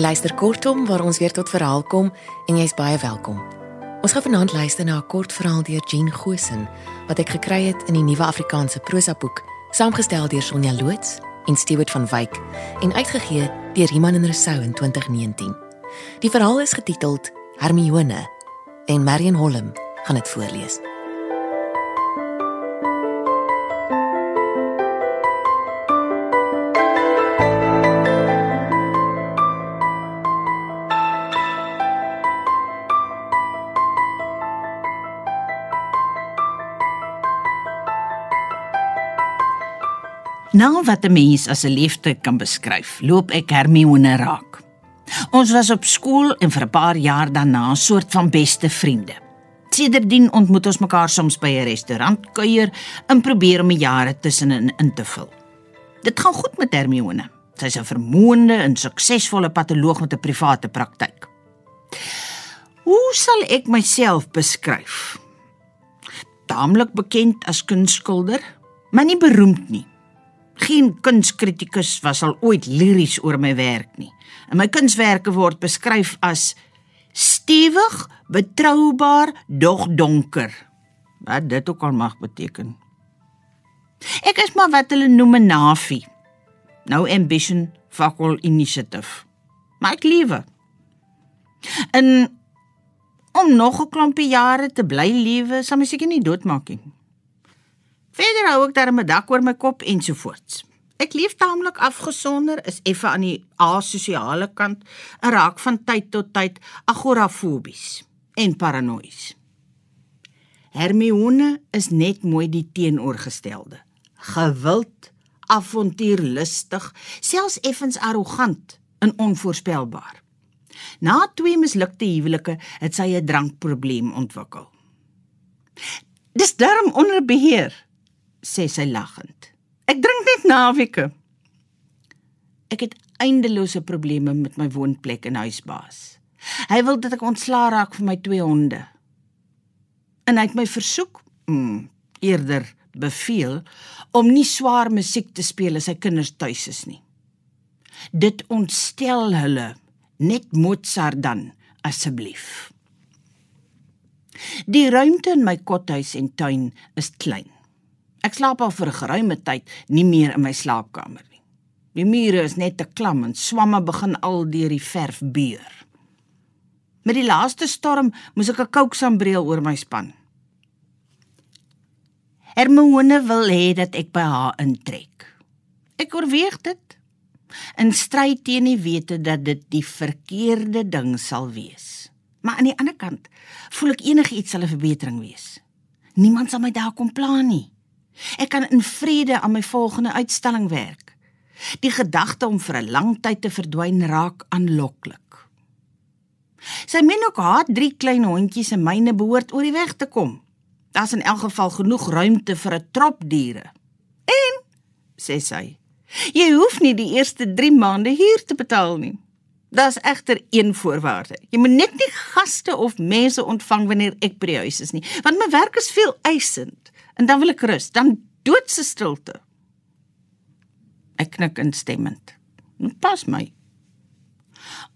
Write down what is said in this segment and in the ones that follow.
Jy luister kortom waar ons weer tot verhaal kom en jy's baie welkom. Ons gaan vanaand luister na 'n kort verhaal deur Jean Gosen wat ek gekry het in die Nuwe Afrikaanse Prosa boek, saamgestel deur Sonja Loots en Stewart van Wyk en uitgegee deur Iman en Resou in 2019. Die verhaal is getiteld Hermione en Marion Holm gaan dit voorlees. Nou wat 'n mens as 'n liefde kan beskryf, loop ek Hermione raak. Ons was op skool en vir 'n paar jaar daarna 'n soort van beste vriende. Sedertdien ontmoet ons mekaar soms by 'n restaurant kuier en probeer om die jare tussenin in te vul. Dit gaan goed met Hermione. Sy's 'n vermoënde en suksesvolle patoloog met 'n private praktyk. Hoe sal ek myself beskryf? Taamlik bekend as kunstskilder, maar nie beroemd nie. Geen kunskritikus was al ooit liries oor my werk nie. En my kunswerke word beskryf as stewig, betroubaar, dog donker. Wat dit ook al mag beteken. Ek is maar wat hulle noem 'n navi. No ambition, fuck all initiative. Maar ek lewe. En om nog 'n klompie jare te bly lewe, sal my seker nie doodmaak nie. Verder hou ek daar 'n dak oor my kop ensovoorts. Ek leef taamlik afgesonder, is effe aan die asosiale kant en raak van tyd tot tyd agorafobies en paranoïes. Hermione is net mooi die teenoorgestelde. Gewild, avontuurlustig, selfs effens arrogant en onvoorspelbaar. Na twee mislukte huwelike het sy 'n drankprobleem ontwikkel. Dis darm onder beheer, sê sy lagend. Ek drink net naweke. Ek het eindelose probleme met my woonplek en huisbaas. Hy wil dat ek ontslaa raak van my twee honde. En hy het my versoek, mm, eerder beveel om nie swaar musiek te speel as sy kinders tuis is nie. Dit ontstel hulle, net Mozart dan asseblief. Die ruimte in my kothuis en tuin is klein. Ek slaap al vir 'n geruime tyd nie meer in my slaapkamer nie. Die mure is net te klam en swamme begin al deur die verf beur. Met die laaste storm moes ek 'n kouksambreel oor my span. Hermione wil hê dat ek by haar intrek. Ek oorweeg dit en stry teen die wete dat dit die verkeerde ding sal wees. Maar aan die ander kant voel ek enigiets sal 'n verbetering wees. Niemand sal my daar kom pla nie. Ek kan in vrede aan my volgende uitstalling werk. Die gedagte om vir 'n lang tyd te verdwyn raak aanloklik. Sy meen ook haar drie klein hondjies en myne behoort oor die weg te kom. Daar's in elk geval genoeg ruimte vir 'n trop diere. En sê sy, jy hoef nie die eerste 3 maande huur te betaal nie. Daar's egter een voorwaarde. Jy moet net nie gaste of mense ontvang wanneer ek by die huis is nie, want my werk is veel eisend en dan wil ek rus, dan doodse stilte. Ek knik instemmend. Dit pas my.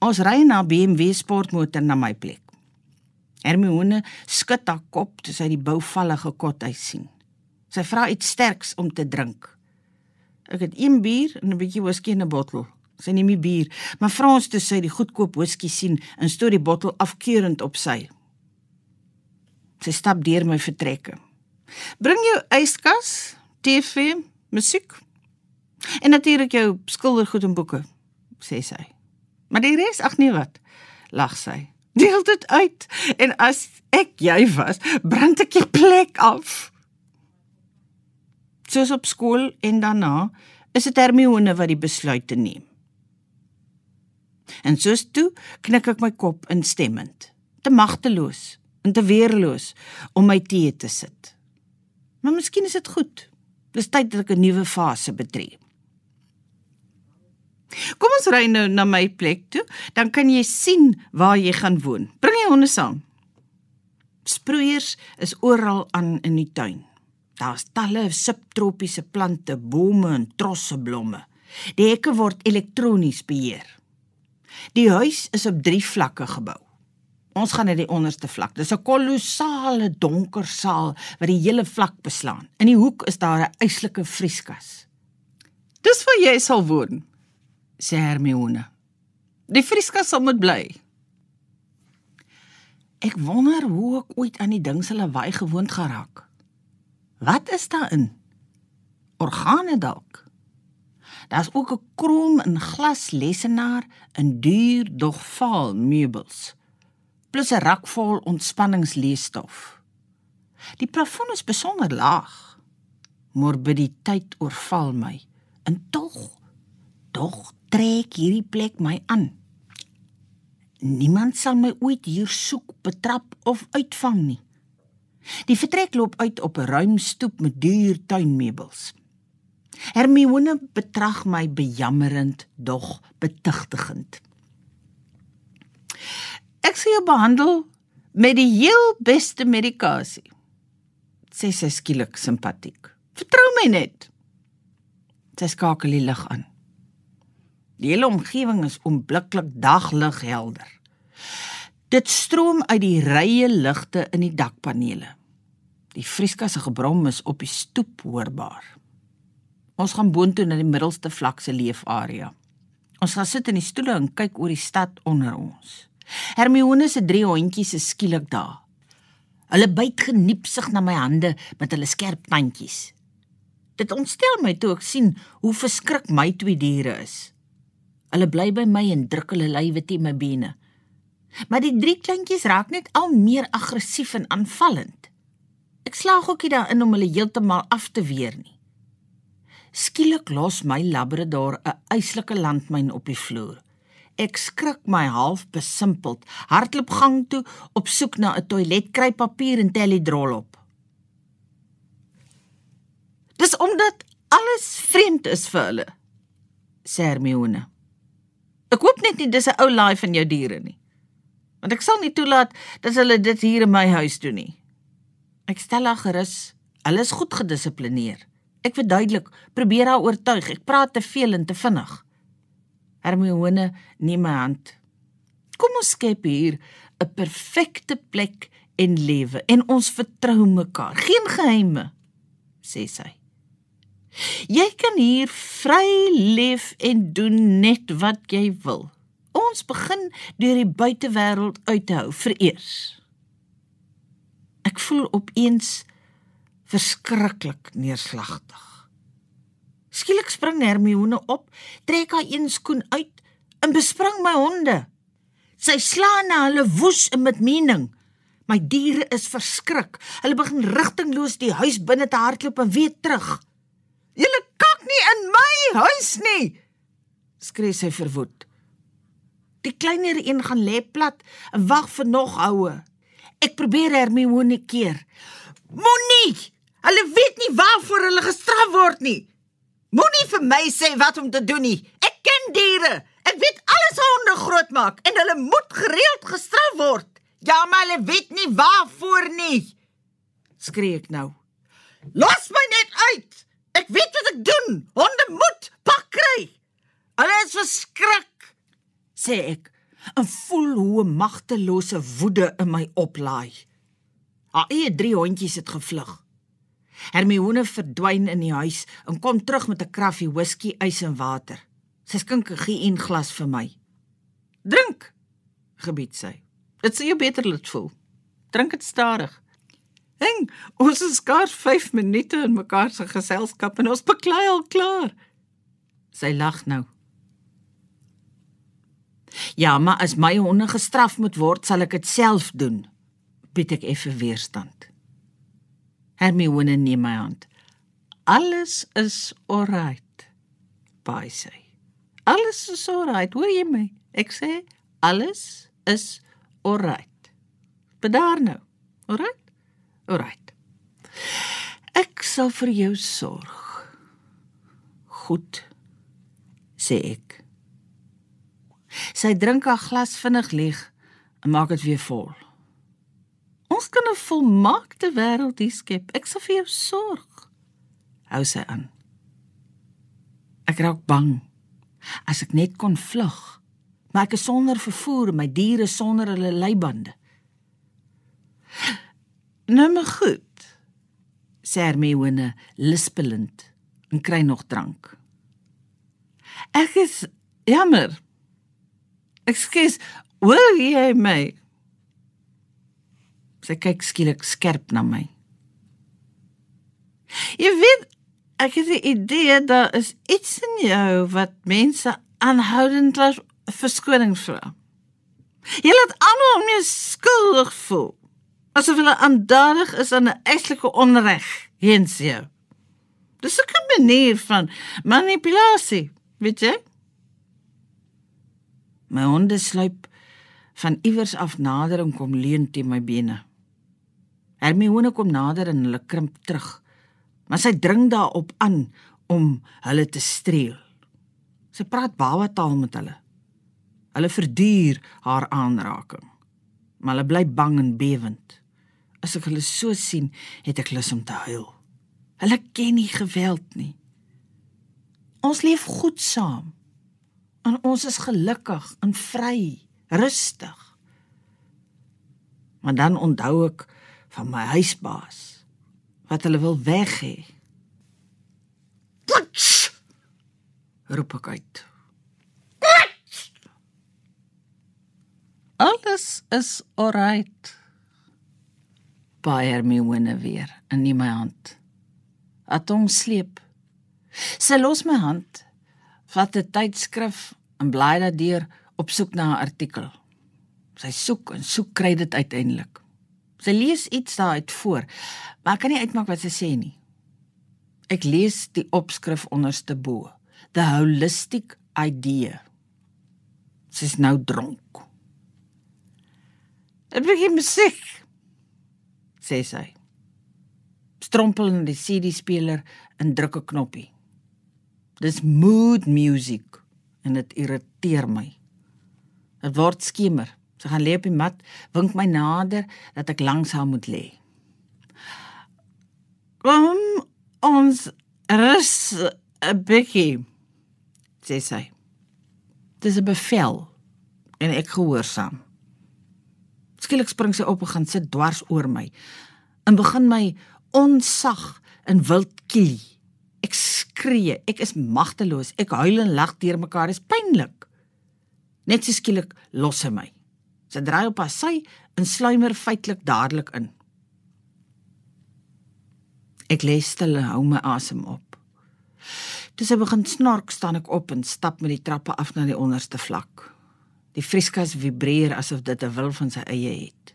Ons ry na BMW sportmotor na my plek. Hermione skud haar kop toe sy die bouvallige kothuis sien. Sy vra iets sterks om te drink. Ek het een bier en 'n bietjie whisky in 'n bottel. Sy neem nie bier, maar vra ons toe sy die goedkoop whisky sien en stoot die bottel afkeurend op sy. Sy stap deur my vertrekke. Bring jou yskas, TV, musiek en natuurlik jou skildergoed en boeke, sê sy. Maar die res, ag nee wat, lag sy. Deel dit uit en as ek jy was, brand ek die plek af. Soos op skool en daarna is dit Hermione wat die besluite neem. En soos toe knik ek my kop instemmend, te magteloos en te weerloos om my tee te sit. Maar miskien is dit goed. Dis tyd dat ek 'n nuwe fase betree. Kom ons ry nou na my plek toe, dan kan jy sien waar jy gaan woon. Bring die honde saam. Sproeiers is oral aan in die tuin. Daar's talle subtropiese plante, bome en trosse blomme. Die hekke word elektronies beheer. Die huis is op 3 vlakke gebou. Ons gaan na die onderste vlak. Dis 'n kolossale donker saal wat die hele vlak beslaan. In die hoek is daar 'n eislike vrieskas. Dis waar jy sal woon, sê Hermione. Die vrieskas sal moet bly. Ek wonder hoe ek ooit aan die ding se lawaai gewoond geraak. Wat is daarin? Organe dalk. Daar's ook 'n krom en glas lesenaar in duur dog vaal meubels. Plus 'n rak vol ontspanningsleesstof. Die plafon is besonder laag. Morbiditeit oorval my. En tog, tog trek hierdie plek my aan. Niemand sal my ooit hier soek, betrap of uitvang nie. Die vertrek loop uit op 'n ruim stoep met duur tuinmeubels. Hermione betrag my bejammerend, dog betugtigend. Ek sê jy behandel met die heel beste medikasie. Sê sy skielik simpatiek. Vertrou my net. Sy skakel die lig aan. Die hele omgewing is onblikklik daglig helder. Dit stroom uit die rye ligte in die dakpanele. Die vrieskas se gebrom is op die stoep hoorbaar. Ons gaan boontoe na die middelste vlak se leefarea. Ons gaan sit in die stoele en kyk oor die stad onder ons. Hermione se drie hondjies is skielik daar. Hulle byt geniepsig na my hande met hulle skerp tandjies. Dit ontstel my toe ek sien hoe verskrik my twee diere is. Hulle bly by my en druk hulle lywe teen my bene. Maar die drie kleintjies raak net al meer aggressief en aanvallend. Ek slaag ook nie daarin om hulle heeltemal af te weer nie. Skielik los my labrador 'n eislike landmyn op die vloer. Ek skrik my half besimpeld, hardloop gang toe op soek na 'n toilet, kry papier en tel die drol op. Dis omdat alles vreemd is vir hulle, sê Hermione. Ek hoop net nie dis 'n ou laai van jou diere nie. Want ek sal nie toelaat dat hulle dit hier in my huis doen nie. Ek stel haar gerus, hulle is goed gedissiplineer. Ek verduidelik, probeer haar oortuig. Ek praat te veel en te vinnig. Hermione neem my hand. Kom ons skep hier 'n perfekte plek en lewe en ons vertrou mekaar. Geen geheime, sê sy. Jy kan hier vry leef en doen net wat jy wil. Ons begin deur die buitewêreld uit te hou vereers. Ek voel opeens verskriklik neerslagtig. Skielik spring Hermione op, trek haar een skoen uit en bespring my honde. Sy slaan na hulle woes en met mening. My diere is verskrik. Hulle begin rigtingloos die huis binne te hardloop en weer terug. "Julle kak nie in my huis nie!" skree sy verwoed. Die kleiner een gaan lê plat en wag vir nog houe. Ek probeer Hermione keer. "Moenie! Hulle weet nie waarvoor hulle gestraf word nie. Moenie vir my sê wat om te doen nie. Ek ken diere. Ek weet alles hoe honde grootmaak en hulle moet gereeld gestraf word. Ja, maar hulle weet nie waarvoor nie. Skree ek nou. Los my net uit. Ek weet wat ek doen. Honde moet pak kry. Hulle is verskrik, sê ek en voel hoe 'n magtelose woede in my oplaai. Haar eie drie hondjies het gevlug. Hermione verdwyn in die huis en kom terug met 'n kraffie whisky, ys en water. Sy skink 'n geen glas vir my. "Drink," gebied sy. "Dit sal jou beter laat voel. Drink dit stadig." "Heng, ons is skaars 5 minute in mekaar se geselskap en ons beklei al klaar." Sy lag nou. "Ja, maar as my honde gestraf moet word, sal ek dit self doen." Bied ek effe weerstand. Hermione neem my hand. Alles is alright. Baie sê. Alles is alright. Hoor jy my? Ek sê alles is alright. Bedaar nou. Alright? Alright. Ek sal vir jou sorg. Goed, sê ek. Sy drink haar glas vinnig leeg en maak dit weer vol. Ons kan 'n volmaakte wêreld hier skep. Ek sal vir jou sorg. Hou sy aan. Ek raak bang. As ek net kon vlug. Maar ek is sonder vervoer, my diere sonder hulle leibande. Nou maar goed. sê Hermione lispelend en kry nog drank. Ek is jammer. Ekskuus, hoor jy my? Sy kyk skielik skerp na my. Jy weet, ek het 'n idee daar is iets in jou wat mense aanhoudend laat verskoning vra. Jy laat almal om jou skuldig voel. Asof hulle aandadig is aan 'n eislike onreg heens jou. Dis 'n manier van manipulasie, weet jy? My honde sluip van iewers af nader en kom leun teen my bene. Hermione kom nader en hulle krimp terug. Maar sy dring daarop aan om hulle te streel. Sy praat baba taal met hulle. Hulle verduur haar aanraking. Maar hulle bly bang en bewend. As ek hulle so sien, het ek lus om te huil. Hulle ken nie geweld nie. Ons leef goed saam. En ons is gelukkig en vry, rustig. Maar dan onthou ek van my huisbaas wat hulle wil weg hê. Poets! roep ek uit. Alles is alright. Baie Hermione weer in nie my hand. Atom sleep. Sy los my hand, vat 'n tydskrif en blaai daardeur op soek na 'n artikel. Sy soek en soek kry dit uiteindelik. Sy lees iets daaruit voor, maar ek kan nie uitmaak wat sy sê nie. Ek lees die opskrif onderste bo. The holistic idea. Sy's nou dronk. Ek begin musiek. sê sy. Strompel in die CD-speler en druk 'n knoppie. Dis mood music en dit irriteer my. Dit word skemer. Sy gaan lê op die mat, wink my nader dat ek langs haar moet lê. Kom ons rus 'n bietjie, sê sy. Dis 'n bevel en ek gehoorsaam. Skielik spring sy op en gaan sit dwars oor my en begin my onsag en wild kiel. Ek skree, ek is magteloos, ek huil en lag deurmekaar, is pynlik. Net so skielik los sy my. Sy draai op haar sy en sluimer feitelik dadelik in. Ek lê stil en hou my asem op. Toe sy begin snork, staan ek op en stap met die trappe af na die onderste vlak. Die vrieskas vibreer asof dit 'n wil van sy eie het.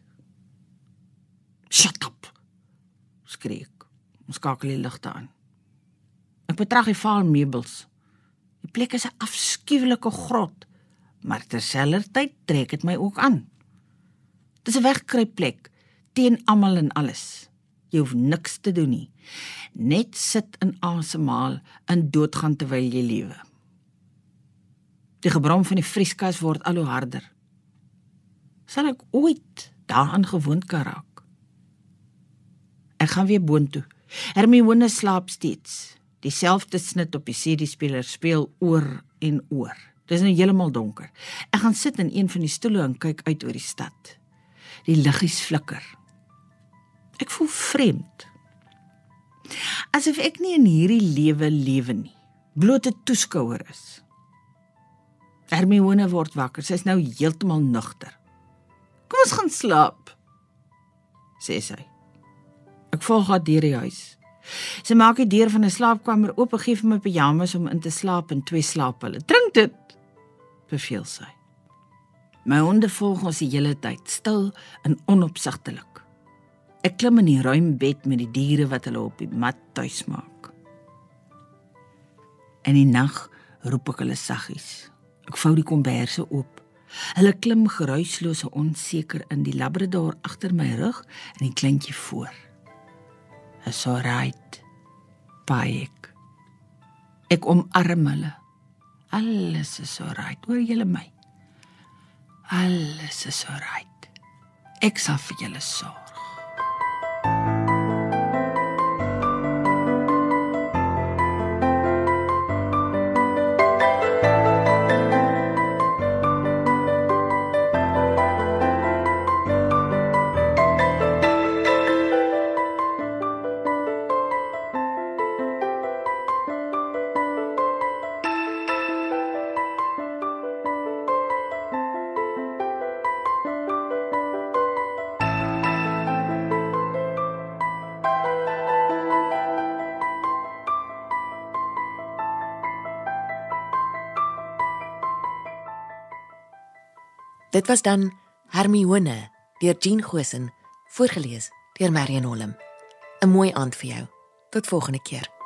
Shut up. skreeu ek. Ons skakel die ligte aan. Ek betrag die vaal meubels. Die plek is 'n afskuwelike grot, maar terselfdertyd trek dit my ook aan. Dis 'n wegkruipplek teen almal en alles. Jy hoef niks te doen nie. Net sit en asemhaal en doodgaan terwyl jy lewe. Die gebrom van die vrieskas word al hoe harder. Sal ek ooit daaraan gewoond kan raak? Ek gaan weer boontoe. Hermione slaap steeds. Dieselfde snit op die CD-speler speel oor en oor. Dit is nou heeltemal donker. Ek gaan sit in een van die stoele en kyk uit oor die stad. Die liggies flikker. Ek voel vreemd. Asof ek nie in hierdie lewe lewe nie, bloot 'n toeskouer is. Hermione word wakker. Sy's nou heeltemal nugter. Kom ons gaan slaap, sê sy. Ek volg haar deur die huis. Sy maak die deur van 'n slaapkamer oop en gee vir my pyjamas om in te slaap en twee slaaphulle. Drink dit, beveel sy. My honde volg ons die hele tyd, stil en onopsigtelik. Ek klim in die ruim bed met die diere wat hulle op die mat tuis maak. In die nag roep ek hulle saggies. Ek vou die komberse oop. Hulle klim geruisloos en onseker in die labrador agter my rug en die kleintjie voor. Is so right. Baik. Ek omarm hulle. Alles is so right. Hoor julle my? Alles is so right. Ek sal vir julle sorg. Dit was dan Hermione deur Jean Gosen, voorgeles deur Marion Holm. 'n Mooi aand vir jou. Tot volgende keer.